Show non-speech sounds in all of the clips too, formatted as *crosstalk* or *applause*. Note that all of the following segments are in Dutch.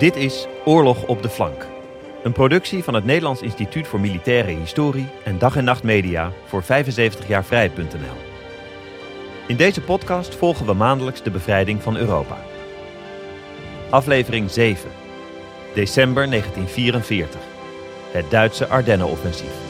Dit is Oorlog op de Flank. Een productie van het Nederlands Instituut voor Militaire Historie en Dag en Nacht Media voor 75 jaar vrijheid.nl. In deze podcast volgen we maandelijks de bevrijding van Europa. Aflevering 7. December 1944. Het Duitse Ardennenoffensief.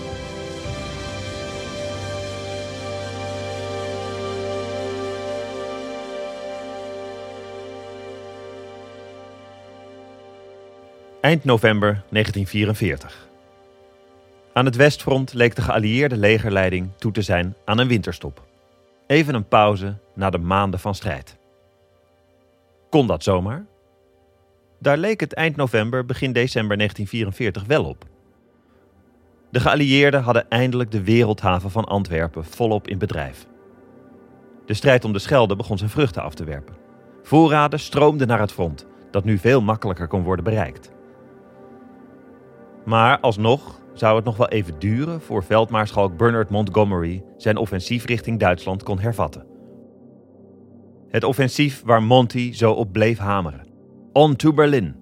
Eind november 1944. Aan het westfront leek de geallieerde legerleiding toe te zijn aan een winterstop. Even een pauze na de maanden van strijd. Kon dat zomaar? Daar leek het eind november, begin december 1944 wel op. De geallieerden hadden eindelijk de wereldhaven van Antwerpen volop in bedrijf. De strijd om de Schelde begon zijn vruchten af te werpen. Voorraden stroomden naar het front, dat nu veel makkelijker kon worden bereikt. Maar alsnog zou het nog wel even duren voor veldmaarschalk Bernard Montgomery zijn offensief richting Duitsland kon hervatten. Het offensief waar Monty zo op bleef hameren. On to Berlin.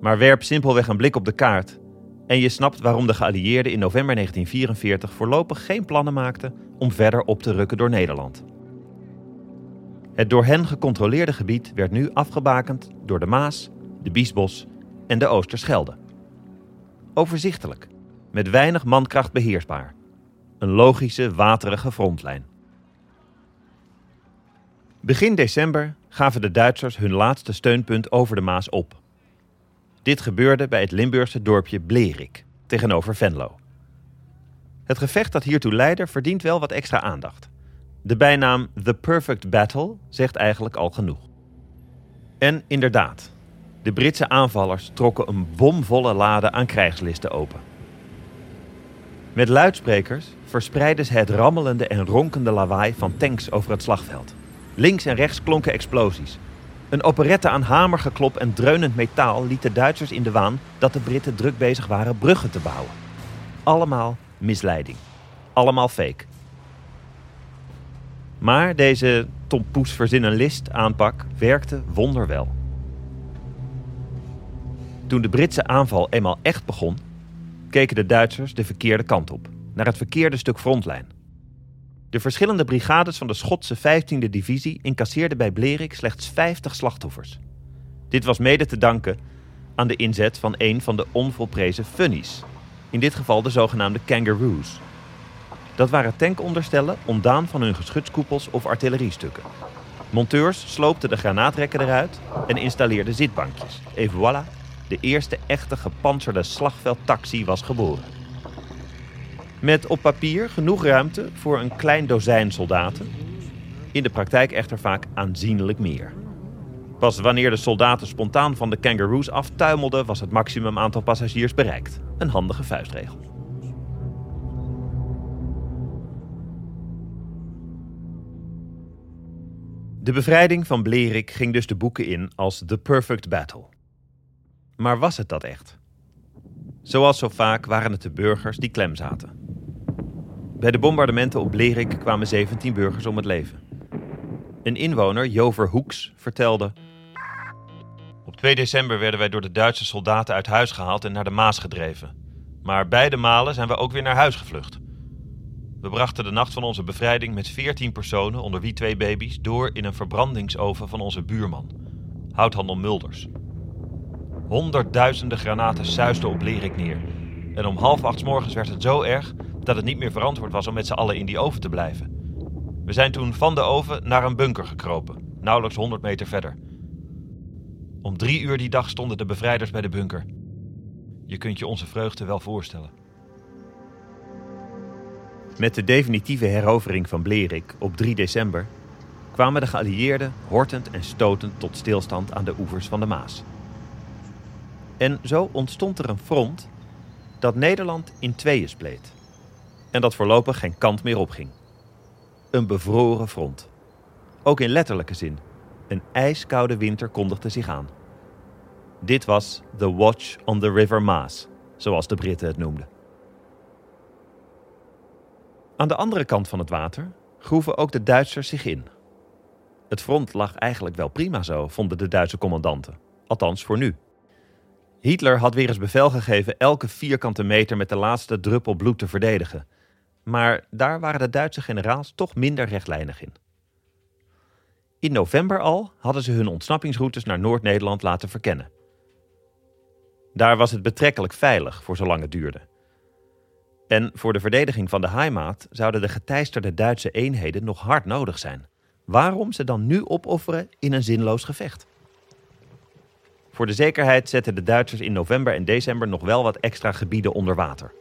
Maar werp simpelweg een blik op de kaart en je snapt waarom de geallieerden in november 1944 voorlopig geen plannen maakten om verder op te rukken door Nederland. Het door hen gecontroleerde gebied werd nu afgebakend door de Maas, de Biesbos en de Oosterschelde. Overzichtelijk, met weinig mankracht beheersbaar. Een logische, waterige frontlijn. Begin december gaven de Duitsers hun laatste steunpunt over de Maas op. Dit gebeurde bij het Limburgse dorpje Blerik, tegenover Venlo. Het gevecht dat hiertoe leidde verdient wel wat extra aandacht. De bijnaam The Perfect Battle zegt eigenlijk al genoeg. En inderdaad, de Britse aanvallers trokken een bomvolle lade aan krijgslisten open. Met luidsprekers verspreidden ze het rammelende en ronkende lawaai van tanks over het slagveld. Links en rechts klonken explosies. Een operette aan hamergeklop en dreunend metaal liet de Duitsers in de waan dat de Britten druk bezig waren bruggen te bouwen. Allemaal misleiding. Allemaal fake. Maar deze Tom Poes verzinnen list aanpak werkte wonderwel. Toen de Britse aanval eenmaal echt begon, keken de Duitsers de verkeerde kant op, naar het verkeerde stuk frontlijn. De verschillende brigades van de Schotse 15e divisie incasseerden bij Blerik slechts 50 slachtoffers. Dit was mede te danken aan de inzet van een van de onvolprezen funnies, in dit geval de zogenaamde kangaroos. Dat waren tankonderstellen ontdaan van hun geschutskoepels of artilleriestukken. Monteurs sloopten de granaatrekken eruit en installeerden zitbankjes. Et voilà, de eerste echte gepantserde slagveldtaxi was geboren. Met op papier genoeg ruimte voor een klein dozijn soldaten. In de praktijk echter vaak aanzienlijk meer. Pas wanneer de soldaten spontaan van de kangaroos aftuimelden, was het maximum aantal passagiers bereikt. Een handige vuistregel. De bevrijding van Blerik ging dus de boeken in als The Perfect Battle. Maar was het dat echt? Zoals zo vaak waren het de burgers die klem zaten. Bij de bombardementen op Blerik kwamen 17 burgers om het leven. Een inwoner, Jover Hoeks, vertelde... Op 2 december werden wij door de Duitse soldaten uit huis gehaald en naar de Maas gedreven. Maar beide malen zijn we ook weer naar huis gevlucht. We brachten de nacht van onze bevrijding met 14 personen, onder wie twee baby's, door in een verbrandingsoven van onze buurman, houthandel Mulders. Honderdduizenden granaten suisden op Lerik neer. En om half acht morgens werd het zo erg dat het niet meer verantwoord was om met z'n allen in die oven te blijven. We zijn toen van de oven naar een bunker gekropen, nauwelijks 100 meter verder. Om drie uur die dag stonden de bevrijders bij de bunker. Je kunt je onze vreugde wel voorstellen. Met de definitieve herovering van Blerik op 3 december kwamen de geallieerden hortend en stotend tot stilstand aan de oevers van de Maas. En zo ontstond er een front dat Nederland in tweeën spleet. En dat voorlopig geen kant meer opging. Een bevroren front. Ook in letterlijke zin. Een ijskoude winter kondigde zich aan. Dit was The Watch on the River Maas, zoals de Britten het noemden. Aan de andere kant van het water groeven ook de Duitsers zich in. Het front lag eigenlijk wel prima zo, vonden de Duitse commandanten. Althans voor nu. Hitler had weer eens bevel gegeven elke vierkante meter met de laatste druppel bloed te verdedigen. Maar daar waren de Duitse generaals toch minder rechtlijnig in. In november al hadden ze hun ontsnappingsroutes naar Noord-Nederland laten verkennen. Daar was het betrekkelijk veilig voor zolang het duurde. En voor de verdediging van de Heimat zouden de geteisterde Duitse eenheden nog hard nodig zijn. Waarom ze dan nu opofferen in een zinloos gevecht? Voor de zekerheid zetten de Duitsers in november en december nog wel wat extra gebieden onder water.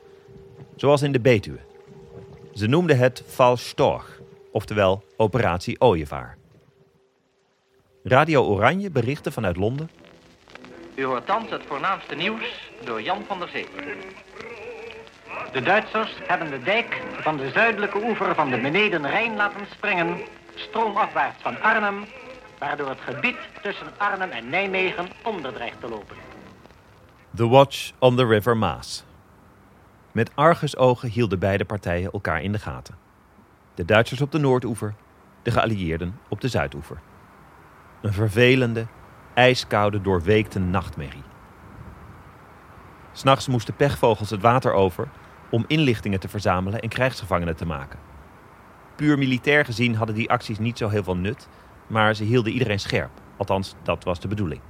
Zoals in de Betuwe. Ze noemden het Val Storch, oftewel Operatie Ooievaar. Radio Oranje berichtte vanuit Londen. U hoort thans het voornaamste nieuws door Jan van der Zee. De Duitsers hebben de dijk van de zuidelijke oever van de beneden Rijn laten springen, stroomafwaarts van Arnhem, waardoor het gebied tussen Arnhem en Nijmegen onder dreigt te lopen. The Watch on the River Maas. Met argusogen hielden beide partijen elkaar in de gaten. De Duitsers op de noordoever, de geallieerden op de zuidoever. Een vervelende, ijskoude, doorweekte nachtmerrie. S'nachts moesten pechvogels het water over om inlichtingen te verzamelen en krijgsgevangenen te maken. Puur militair gezien hadden die acties niet zo heel veel nut, maar ze hielden iedereen scherp. Althans, dat was de bedoeling.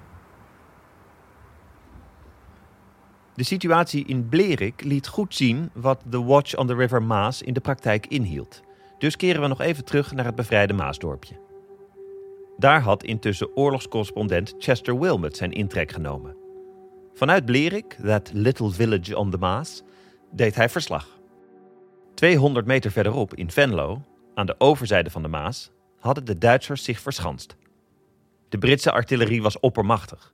De situatie in Blerik liet goed zien wat de Watch on the River Maas in de praktijk inhield. Dus keren we nog even terug naar het bevrijde Maasdorpje. Daar had intussen oorlogscorrespondent Chester Wilmot zijn intrek genomen. Vanuit Blerik, that little village on the Maas, deed hij verslag. 200 meter verderop in Venlo, aan de overzijde van de Maas, hadden de Duitsers zich verschanst. De Britse artillerie was oppermachtig.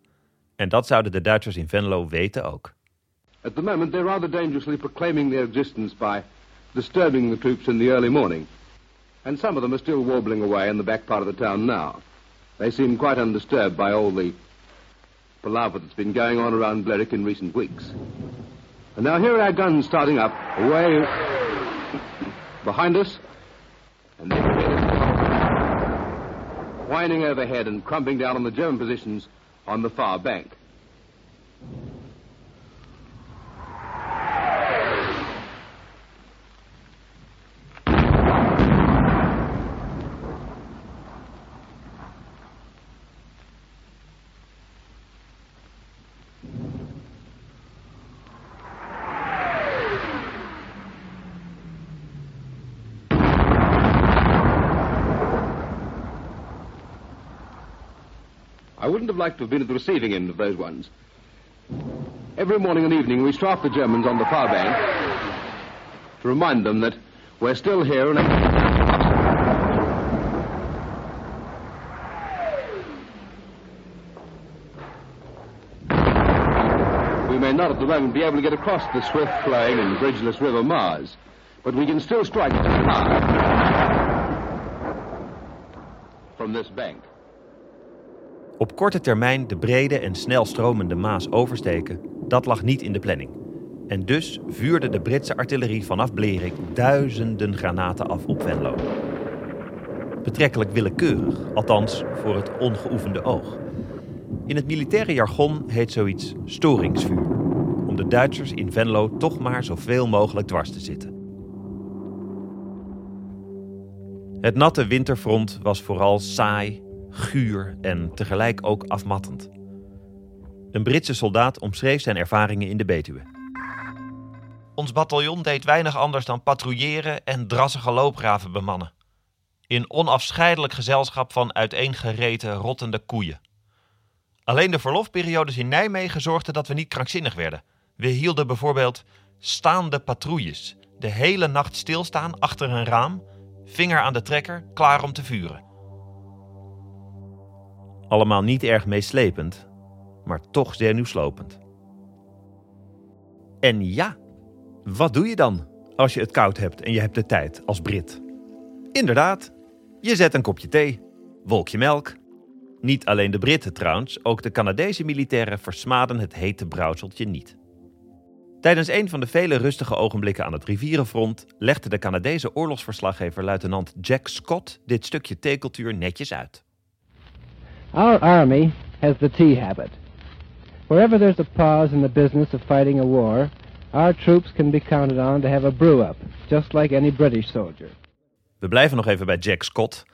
En dat zouden de Duitsers in Venlo weten ook. At the moment, they're rather dangerously proclaiming their existence by disturbing the troops in the early morning. And some of them are still warbling away in the back part of the town now. They seem quite undisturbed by all the palaver that's been going on around Blerick in recent weeks. And now here are our guns starting up, away behind us, and then whining overhead and crumping down on the German positions on the far bank. Liked to have been at the receiving end of those ones. Every morning and evening we strafe the Germans on the far bank to remind them that we're still here and. We may not at the moment be able to get across the swift flowing and bridgeless river Mars, but we can still strike hard from this bank. Op korte termijn de brede en snel stromende Maas oversteken, dat lag niet in de planning. En dus vuurde de Britse artillerie vanaf Blerik duizenden granaten af op Venlo. Betrekkelijk willekeurig, althans voor het ongeoefende oog. In het militaire jargon heet zoiets storingsvuur, om de Duitsers in Venlo toch maar zoveel mogelijk dwars te zitten. Het natte winterfront was vooral saai guur en tegelijk ook afmattend. Een Britse soldaat omschreef zijn ervaringen in de Betuwe. Ons bataljon deed weinig anders dan patrouilleren en drassige loopgraven bemannen. In onafscheidelijk gezelschap van uiteengereten, rottende koeien. Alleen de verlofperiodes in Nijmegen zorgden dat we niet krankzinnig werden. We hielden bijvoorbeeld staande patrouilles. De hele nacht stilstaan achter een raam, vinger aan de trekker, klaar om te vuren. Allemaal niet erg meeslepend, maar toch zenuwslopend. En ja, wat doe je dan als je het koud hebt en je hebt de tijd als Brit? Inderdaad, je zet een kopje thee, wolkje melk. Niet alleen de Britten trouwens, ook de Canadese militairen versmaden het hete brouwseltje niet. Tijdens een van de vele rustige ogenblikken aan het rivierenfront legde de Canadese oorlogsverslaggever luitenant Jack Scott dit stukje theecultuur netjes uit. Our Army has the tea habit. Wherever there's a pause in the business of fighting a war, our troops can be counted on to have a brew up, just like any British soldier. We blijven nog even bij Jack Scott.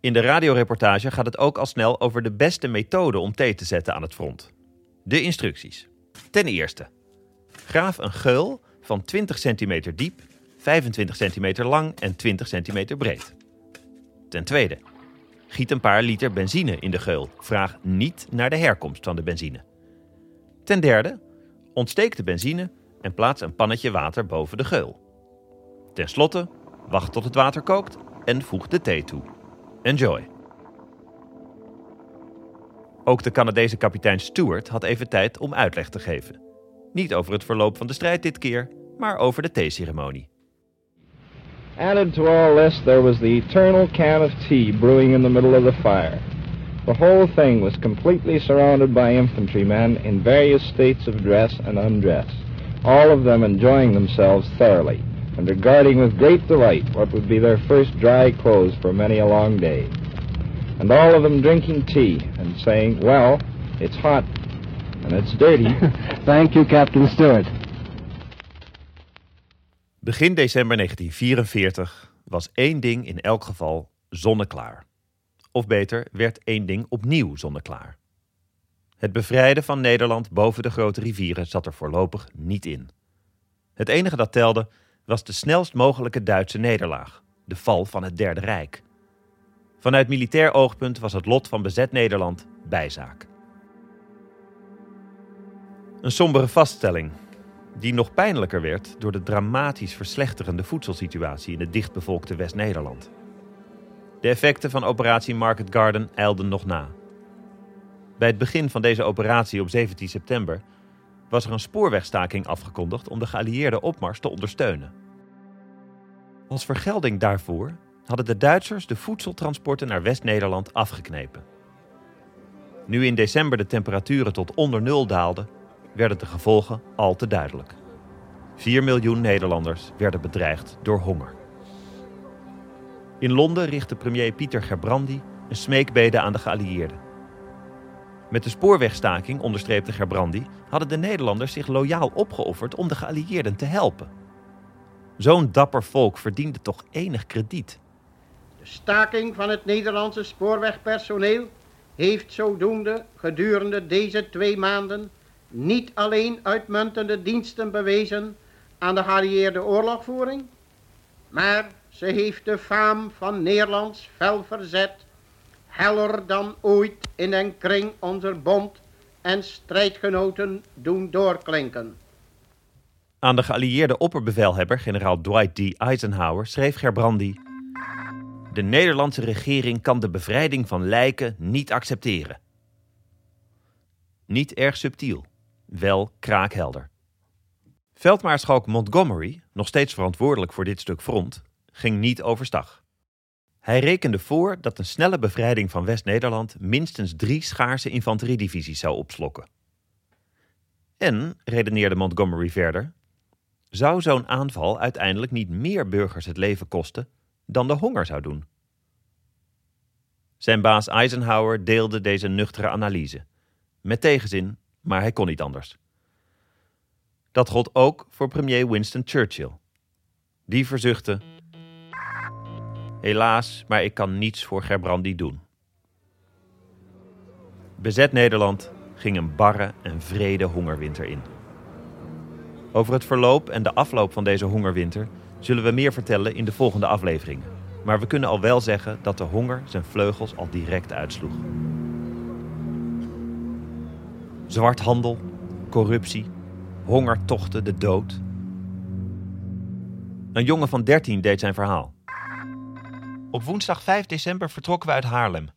In de radioreportage gaat het ook al snel over de beste methode om thee te zetten aan het front. De instructies. Ten eerste, graaf een geul van 20 centimeter diep, 25 centimeter lang en 20 centimeter breed. Ten tweede, giet een paar liter benzine in de geul. Vraag niet naar de herkomst van de benzine. Ten derde, ontsteek de benzine en plaats een pannetje water boven de geul. Ten slotte, wacht tot het water kookt en voeg de thee toe. Enjoy. Ook de Canadese kapitein Stewart had even tijd om uitleg te geven. Niet over het verloop van de strijd dit keer, maar over de theeceremonie. Added to all this, there was the eternal can of tea brewing in the middle of the fire. The whole thing was completely surrounded by infantrymen in various states of dress and undress, all of them enjoying themselves thoroughly and regarding with great delight what would be their first dry clothes for many a long day. And all of them drinking tea and saying, Well, it's hot and it's dirty. *laughs* Thank you, Captain Stewart. Begin december 1944 was één ding in elk geval zonneklaar. Of beter, werd één ding opnieuw zonneklaar. Het bevrijden van Nederland boven de grote rivieren zat er voorlopig niet in. Het enige dat telde was de snelst mogelijke Duitse nederlaag, de val van het Derde Rijk. Vanuit militair oogpunt was het lot van bezet Nederland bijzaak. Een sombere vaststelling, die nog pijnlijker werd door de dramatisch verslechterende voedselsituatie in het dichtbevolkte West-Nederland. De effecten van operatie Market Garden eilden nog na. Bij het begin van deze operatie op 17 september was er een spoorwegstaking afgekondigd om de geallieerde opmars te ondersteunen. Als vergelding daarvoor hadden de Duitsers de voedseltransporten naar West-Nederland afgeknepen. Nu in december de temperaturen tot onder nul daalden, werden de gevolgen al te duidelijk. 4 miljoen Nederlanders werden bedreigd door honger. In Londen richtte premier Pieter Gerbrandi een smeekbede aan de geallieerden. Met de spoorwegstaking, onderstreepte Gerbrandi, hadden de Nederlanders zich loyaal opgeofferd om de geallieerden te helpen. Zo'n dapper volk verdiende toch enig krediet. De staking van het Nederlandse spoorwegpersoneel heeft zodoende gedurende deze twee maanden niet alleen uitmuntende diensten bewezen aan de geallieerde oorlogvoering, maar ze heeft de faam van Nederlands fel verzet heller dan ooit in den kring onze bond en strijdgenoten doen doorklinken. Aan de geallieerde opperbevelhebber, generaal Dwight D. Eisenhower, schreef Gerbrandi: De Nederlandse regering kan de bevrijding van lijken niet accepteren. Niet erg subtiel, wel kraakhelder. Veldmaarschalk Montgomery, nog steeds verantwoordelijk voor dit stuk front, ging niet overstag. Hij rekende voor dat een snelle bevrijding van West-Nederland minstens drie schaarse infanteriedivisies zou opslokken. En, redeneerde Montgomery verder, zou zo'n aanval uiteindelijk niet meer burgers het leven kosten dan de honger zou doen. Zijn baas Eisenhower deelde deze nuchtere analyse. Met tegenzin, maar hij kon niet anders. Dat gold ook voor premier Winston Churchill. Die verzuchtte: Helaas, maar ik kan niets voor Gerbrandi doen. Bezet Nederland ging een barre en vrede hongerwinter in. Over het verloop en de afloop van deze hongerwinter zullen we meer vertellen in de volgende afleveringen. Maar we kunnen al wel zeggen dat de honger zijn vleugels al direct uitsloeg. Zwarthandel, corruptie, hongertochten, de dood. Een jongen van 13 deed zijn verhaal. Op woensdag 5 december vertrokken we uit Haarlem.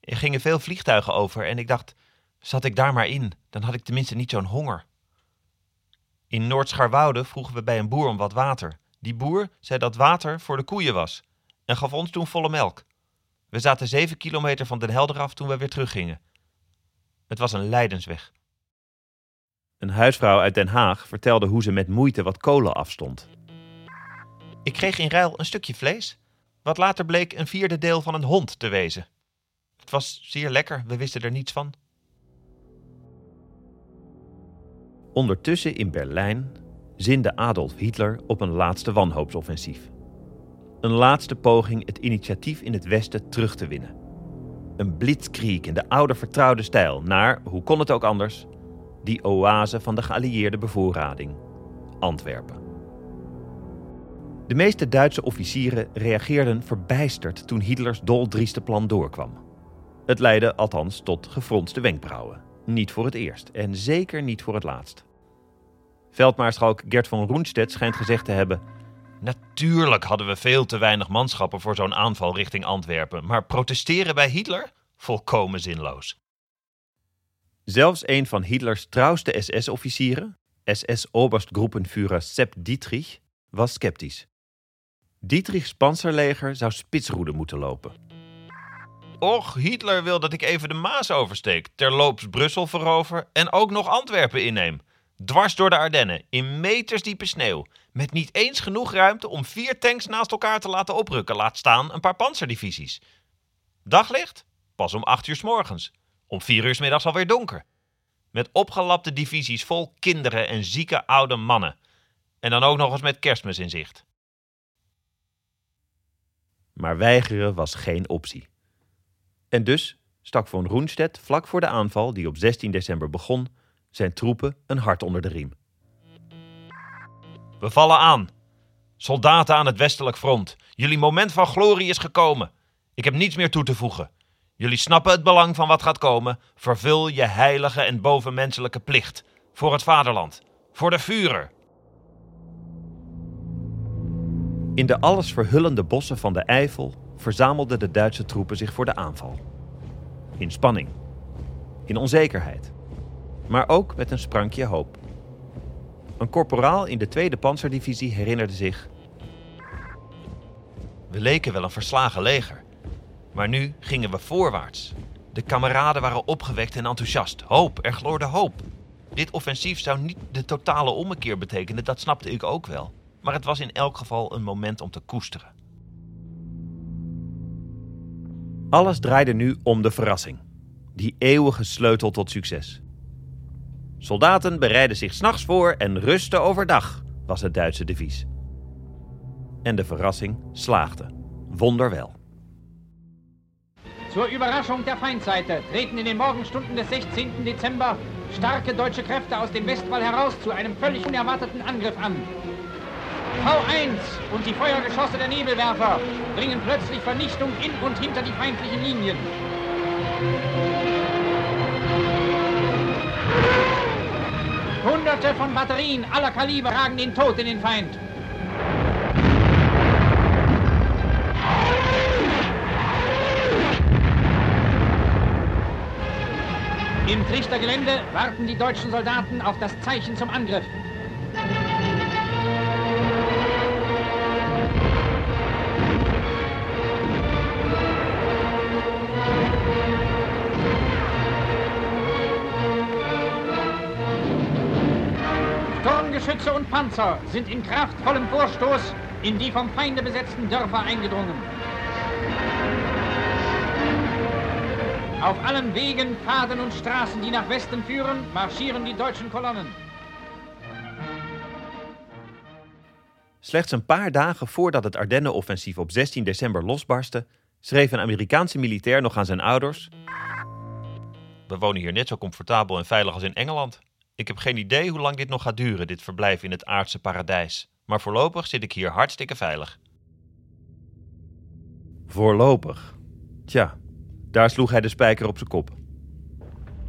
Er gingen veel vliegtuigen over en ik dacht, zat ik daar maar in, dan had ik tenminste niet zo'n honger. In Noord-Scharwoude vroegen we bij een boer om wat water. Die boer zei dat water voor de koeien was en gaf ons toen volle melk. We zaten zeven kilometer van Den Helder af toen we weer teruggingen. Het was een lijdensweg. Een huisvrouw uit Den Haag vertelde hoe ze met moeite wat kolen afstond. Ik kreeg in ruil een stukje vlees, wat later bleek een vierde deel van een hond te wezen. Het was zeer lekker, we wisten er niets van. Ondertussen in Berlijn zinde Adolf Hitler op een laatste wanhoopsoffensief. Een laatste poging het initiatief in het Westen terug te winnen. Een blitzkrieg in de oude vertrouwde stijl naar, hoe kon het ook anders, die oase van de geallieerde bevoorrading, Antwerpen. De meeste Duitse officieren reageerden verbijsterd toen Hitlers doldrieste plan doorkwam. Het leidde althans tot gefronste wenkbrauwen. Niet voor het eerst en zeker niet voor het laatst. Veldmaarschalk Gert von Rundstedt schijnt gezegd te hebben: Natuurlijk hadden we veel te weinig manschappen voor zo'n aanval richting Antwerpen, maar protesteren bij Hitler? Volkomen zinloos. Zelfs een van Hitlers trouwste SS-officieren, SS-Oberstgruppenführer Sepp Dietrich, was sceptisch. Dietrichs panzerleger zou spitsroede moeten lopen. Och, Hitler wil dat ik even de Maas oversteek, terloops Brussel verover en ook nog Antwerpen inneem. Dwars door de Ardennen, in metersdiepe sneeuw, met niet eens genoeg ruimte om vier tanks naast elkaar te laten oprukken, laat staan een paar panzerdivisies. Daglicht? Pas om acht uur s morgens. Om vier uur s middags alweer donker. Met opgelapte divisies vol kinderen en zieke oude mannen. En dan ook nog eens met kerstmis in zicht. Maar weigeren was geen optie. En dus stak von Roenstedt vlak voor de aanval, die op 16 december begon, zijn troepen een hart onder de riem. We vallen aan. Soldaten aan het westelijk front. Jullie moment van glorie is gekomen. Ik heb niets meer toe te voegen. Jullie snappen het belang van wat gaat komen. Vervul je heilige en bovenmenselijke plicht. Voor het vaderland. Voor de Führer. In de alles verhullende bossen van de Eifel verzamelden de Duitse troepen zich voor de aanval. In spanning. In onzekerheid. Maar ook met een sprankje hoop. Een korporaal in de tweede panzerdivisie herinnerde zich. We leken wel een verslagen leger. Maar nu gingen we voorwaarts. De kameraden waren opgewekt en enthousiast. Hoop, er gloorde hoop. Dit offensief zou niet de totale ommekeer betekenen, dat snapte ik ook wel. Maar het was in elk geval een moment om te koesteren. Alles draaide nu om de verrassing. Die eeuwige sleutel tot succes. Soldaten bereiden zich s'nachts voor en rusten overdag, was het Duitse devies. En de verrassing slaagde. Wonderwel. Zur Überraschung der Feindseite treten in den Morgenstunden des 16. Dezember starke deutsche Kräfte aus dem Westwall heraus zu einem völlig unerwarteten Angriff an. V1 und die Feuergeschosse der Nebelwerfer bringen plötzlich Vernichtung in und hinter die feindlichen Linien. Hunderte von Batterien aller Kaliber ragen den Tod in den Feind. Im Trichtergelände warten die deutschen Soldaten auf das Zeichen zum Angriff. Sturmgeschütze und Panzer sind in kraftvollem Vorstoß in die vom Feinde besetzten Dörfer eingedrungen. Auf allen Wegen, Pfaden und Straßen, die nach Westen führen, marschieren die deutschen Kolonnen. Slechts een paar dagen voordat het Ardennenoffensief op 16 december losbarstte, schreef een Amerikaanse militair nog aan zijn ouders: We wonen hier net zo comfortabel en veilig als in Engeland. Ik heb geen idee hoe lang dit nog gaat duren, dit verblijf in het aardse paradijs. Maar voorlopig zit ik hier hartstikke veilig. Voorlopig. Tja, daar sloeg hij de spijker op zijn kop.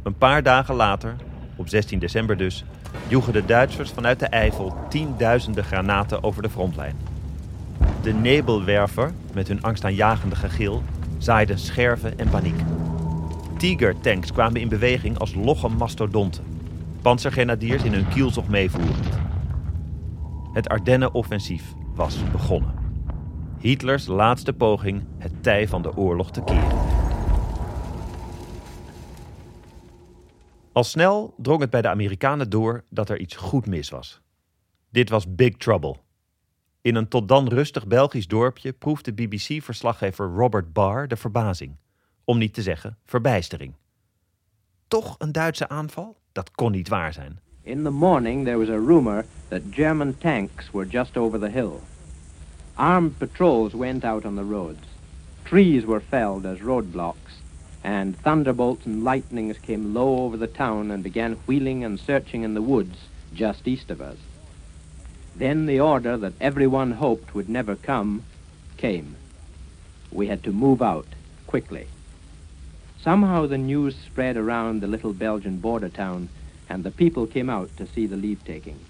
Een paar dagen later, op 16 december dus, joegen de Duitsers vanuit de Eifel tienduizenden granaten over de frontlijn. De Nebelwerfer, met hun angstaanjagende gegil, zaaiden scherven en paniek. Tiger-tanks kwamen in beweging als logge mastodonten. Panzergrenadiers in hun kielzog meevoerend. Het Ardennen-offensief was begonnen. Hitlers laatste poging het tij van de oorlog te keren. Al snel drong het bij de Amerikanen door dat er iets goed mis was. Dit was Big Trouble. In een tot dan rustig Belgisch dorpje proefde BBC-verslaggever Robert Barr de verbazing. om niet te zeggen verbijstering. Toch een Duitse aanval? Dat kon niet waar zijn. In the morning, there was a rumor that German tanks were just over the hill. Armed patrols went out on the roads. Trees were felled as roadblocks, and thunderbolts and lightnings came low over the town and began wheeling and searching in the woods just east of us. Then the order that everyone hoped would never come came. We had to move out quickly. Somehow the news spread around the little Belgian border town, and the people came out to see the leave taking.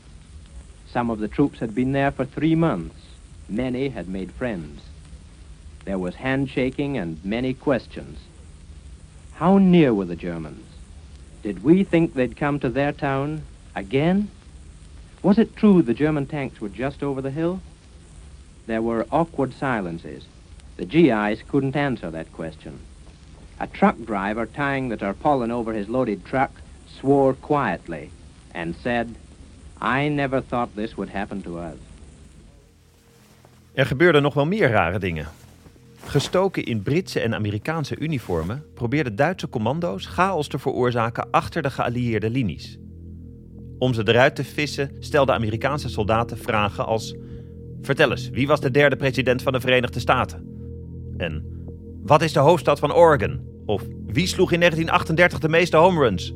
Some of the troops had been there for three months. Many had made friends. There was handshaking and many questions. How near were the Germans? Did we think they'd come to their town again? Was it true the German tanks were just over the hill? There were awkward silences. The GIs couldn't answer that question. A truck driver tying the tarpaulin over his loaded truck swore quietly and said, I never thought this would happen to us. Er gebeurden nog wel meer rare dingen. Gestoken in Britse en Amerikaanse uniformen probeerden Duitse commando's chaos te veroorzaken achter de geallieerde linies. Om ze eruit te vissen stelden Amerikaanse soldaten vragen als: Vertel eens, wie was de derde president van de Verenigde Staten? En wat is de hoofdstad van Oregon? Of wie sloeg in 1938 de meeste home runs?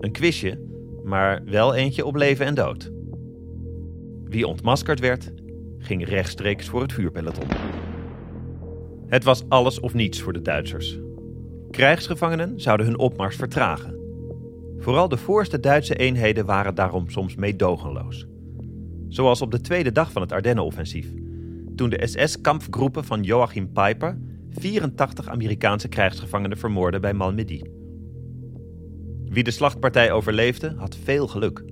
Een quizje, maar wel eentje op leven en dood. Wie ontmaskerd werd, ging rechtstreeks voor het vuurpeloton. Het was alles of niets voor de Duitsers. Krijgsgevangenen zouden hun opmars vertragen. Vooral de voorste Duitse eenheden waren daarom soms meedogenloos. Zoals op de tweede dag van het Ardennenoffensief, toen de SS-kampfgroepen van Joachim Peiper 84 Amerikaanse krijgsgevangenen vermoordden bij Malmedy. Wie de slachtpartij overleefde, had veel geluk.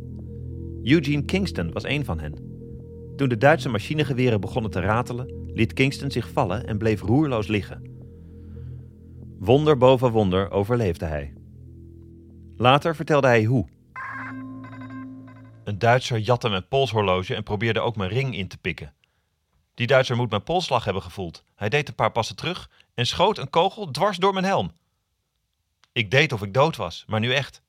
Eugene Kingston was een van hen. Toen de Duitse machinegeweren begonnen te ratelen, liet Kingston zich vallen en bleef roerloos liggen. Wonder boven wonder overleefde hij. Later vertelde hij hoe. Een Duitser jatte mijn polshorloge en probeerde ook mijn ring in te pikken. Die Duitser moet mijn polsslag hebben gevoeld. Hij deed een paar passen terug en schoot een kogel dwars door mijn helm. Ik deed of ik dood was, maar nu echt.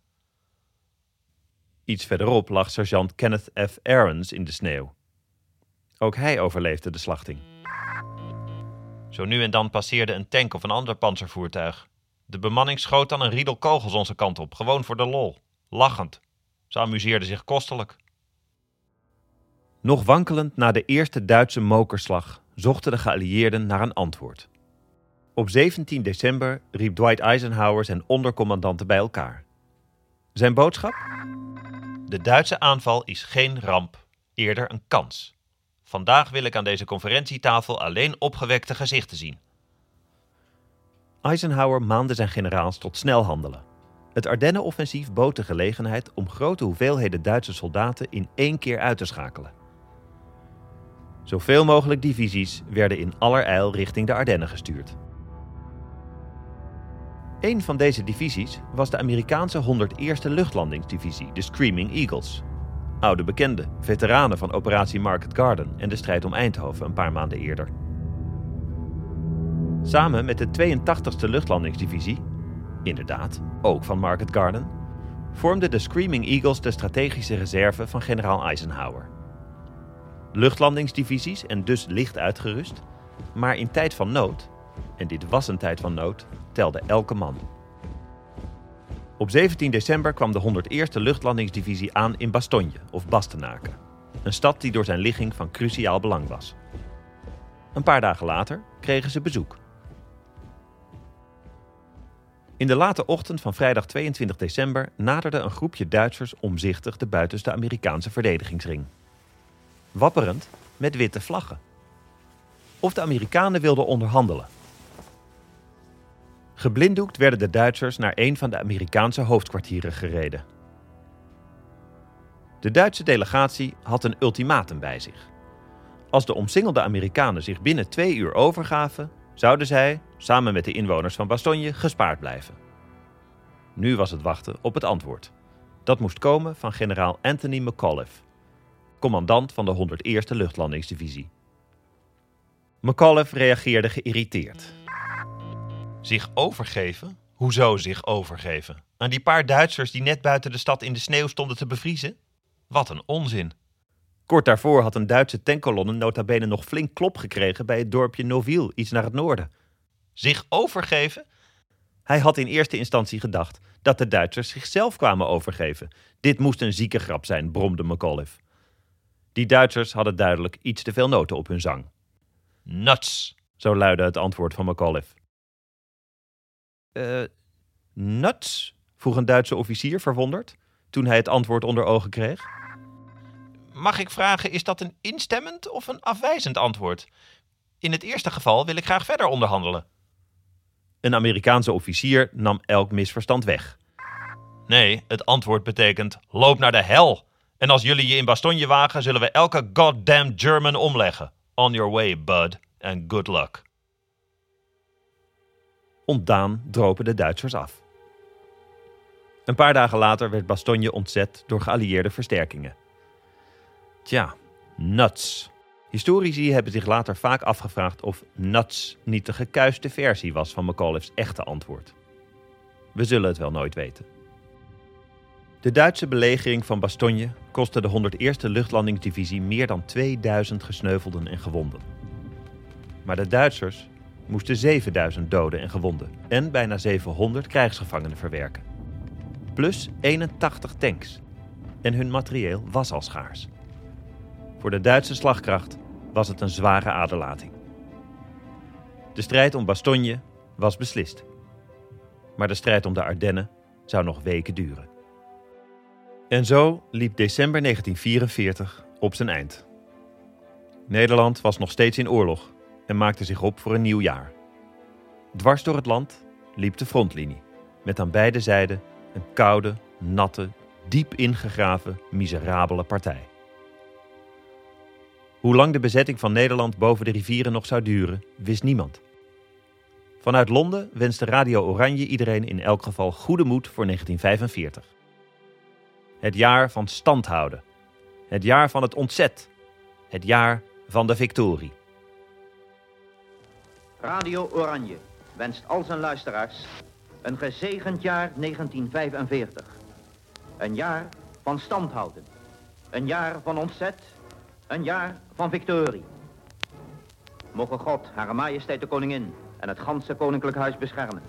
Iets verderop lag sergeant Kenneth F. Aarons in de sneeuw. Ook hij overleefde de slachting. Zo nu en dan passeerde een tank of een ander panzervoertuig. De bemanning schoot dan een riedel kogels onze kant op, gewoon voor de lol, lachend. Ze amuseerden zich kostelijk. Nog wankelend na de eerste Duitse mokerslag zochten de geallieerden naar een antwoord. Op 17 december riep Dwight Eisenhower zijn ondercommandanten bij elkaar. Zijn boodschap? De Duitse aanval is geen ramp, eerder een kans. Vandaag wil ik aan deze conferentietafel alleen opgewekte gezichten zien. Eisenhower maande zijn generaals tot snel handelen. Het Ardennenoffensief bood de gelegenheid om grote hoeveelheden Duitse soldaten in één keer uit te schakelen. Zoveel mogelijk divisies werden in allerijl richting de Ardennen gestuurd. Een van deze divisies was de Amerikaanse 101e Luchtlandingsdivisie, de Screaming Eagles. Oude bekenden, veteranen van operatie Market Garden en de strijd om Eindhoven een paar maanden eerder. Samen met de 82e Luchtlandingsdivisie, inderdaad, ook van Market Garden, vormden de Screaming Eagles de strategische reserve van generaal Eisenhower. Luchtlandingsdivisies en dus licht uitgerust, maar in tijd van nood, en dit was een tijd van nood, telde elke man. Op 17 december kwam de 101e Luchtlandingsdivisie aan in Bastogne of Bastenaken, een stad die door zijn ligging van cruciaal belang was. Een paar dagen later kregen ze bezoek. In de late ochtend van vrijdag 22 december naderde een groepje Duitsers omzichtig de buitenste Amerikaanse verdedigingsring. Wapperend met witte vlaggen. Of de Amerikanen wilden onderhandelen. Geblinddoekt werden de Duitsers naar een van de Amerikaanse hoofdkwartieren gereden. De Duitse delegatie had een ultimatum bij zich. Als de omsingelde Amerikanen zich binnen twee uur overgaven, zouden zij, samen met de inwoners van Bastogne, gespaard blijven. Nu was het wachten op het antwoord. Dat moest komen van generaal Anthony McAuliffe, commandant van de 101e Luchtlandingsdivisie. McAuliffe reageerde geïrriteerd. Zich overgeven? Hoezo zich overgeven? Aan die paar Duitsers die net buiten de stad in de sneeuw stonden te bevriezen? Wat een onzin. Kort daarvoor had een Duitse tankkolonne nota bene nog flink klop gekregen bij het dorpje Noville, iets naar het noorden. Zich overgeven? Hij had in eerste instantie gedacht dat de Duitsers zichzelf kwamen overgeven. Dit moest een zieke grap zijn, bromde McAuliffe. Die Duitsers hadden duidelijk iets te veel noten op hun zang. Nuts, zo luidde het antwoord van McAuliffe. Eh, nuts? vroeg een Duitse officier verwonderd, toen hij het antwoord onder ogen kreeg. Mag ik vragen, is dat een instemmend of een afwijzend antwoord? In het eerste geval wil ik graag verder onderhandelen. Een Amerikaanse officier nam elk misverstand weg. Nee, het antwoord betekent: loop naar de hel. En als jullie je in Bastogne wagen, zullen we elke goddamn German omleggen. On your way, bud, and good luck. Ontdaan dropen de Duitsers af. Een paar dagen later werd Bastogne ontzet door geallieerde versterkingen. Tja, nuts. Historici hebben zich later vaak afgevraagd of nuts niet de gekuiste versie was van McAuliffe's echte antwoord. We zullen het wel nooit weten. De Duitse belegering van Bastogne kostte de 101e Luchtlandingsdivisie meer dan 2000 gesneuvelden en gewonden. Maar de Duitsers moesten 7000 doden en gewonden en bijna 700 krijgsgevangenen verwerken. Plus 81 tanks. En hun materieel was al schaars. Voor de Duitse slagkracht was het een zware aderlating. De strijd om Bastogne was beslist. Maar de strijd om de Ardennen zou nog weken duren. En zo liep december 1944 op zijn eind. Nederland was nog steeds in oorlog en maakte zich op voor een nieuw jaar. Dwars door het land liep de frontlinie, met aan beide zijden een koude, natte, diep ingegraven, miserabele partij. Hoe lang de bezetting van Nederland boven de rivieren nog zou duren, wist niemand. Vanuit Londen wenste Radio Oranje iedereen in elk geval goede moed voor 1945. Het jaar van standhouden. Het jaar van het ontzet. Het jaar van de victorie. Radio Oranje wenst al zijn luisteraars een gezegend jaar 1945. Een jaar van standhouden. Een jaar van ontzet. Een jaar van victorie. Mogen God, Hare Majesteit de Koningin en het ganse Koninklijk Huis beschermen.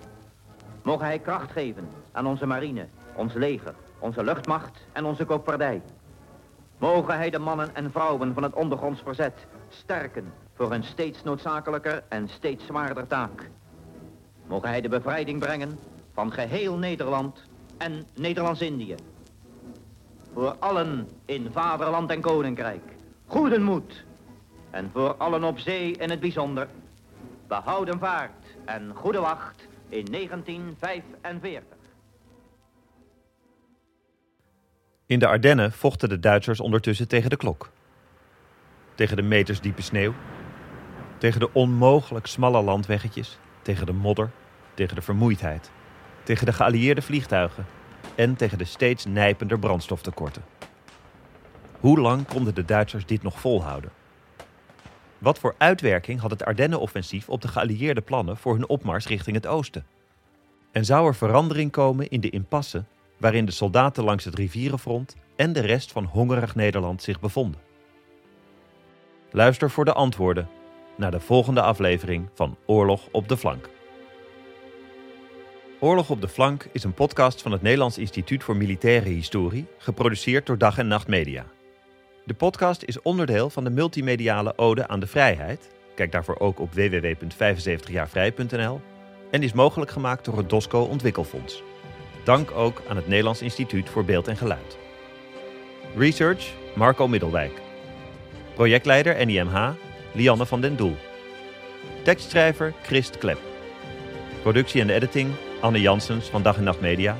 Mogen Hij kracht geven aan onze marine, ons leger, onze luchtmacht en onze koopvaardij. Mogen Hij de mannen en vrouwen van het ondergronds verzet sterken voor een steeds noodzakelijker en steeds zwaarder taak. Mogen Hij de bevrijding brengen van geheel Nederland en Nederlands-Indië. Voor allen in vaderland en koninkrijk, goede moed. En voor allen op zee in het bijzonder, behouden vaart en goede wacht in 1945. In de Ardennen vochten de Duitsers ondertussen tegen de klok. Tegen de metersdiepe sneeuw. Tegen de onmogelijk smalle landweggetjes. Tegen de modder. Tegen de vermoeidheid. Tegen de geallieerde vliegtuigen. En tegen de steeds nijpender brandstoftekorten. Hoe lang konden de Duitsers dit nog volhouden? Wat voor uitwerking had het Ardennenoffensief op de geallieerde plannen voor hun opmars richting het oosten? En zou er verandering komen in de impasse waarin de soldaten langs het rivierenfront en de rest van hongerig Nederland zich bevonden? Luister voor de antwoorden naar de volgende aflevering van Oorlog op de Flank. Oorlog op de Flank is een podcast van het Nederlands Instituut voor Militaire Historie, geproduceerd door Dag en Nacht Media. De podcast is onderdeel van de multimediale Ode aan de Vrijheid. Kijk daarvoor ook op www.75jaarvrij.nl en is mogelijk gemaakt door het DOSCO Ontwikkelfonds. Dank ook aan het Nederlands Instituut voor Beeld en Geluid. Research Marco Middelwijk. Projectleider NIMH Lianne van den Doel. Tekstschrijver Christ Klep. Productie en editing Anne Janssens van Dag en Nacht Media.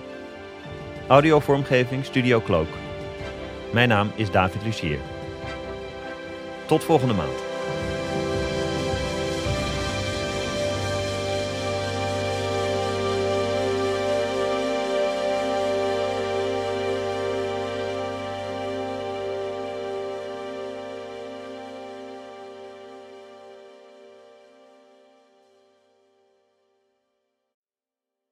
Audiovormgeving Studio Cloak. Mijn naam is David Lucier. Tot volgende maand.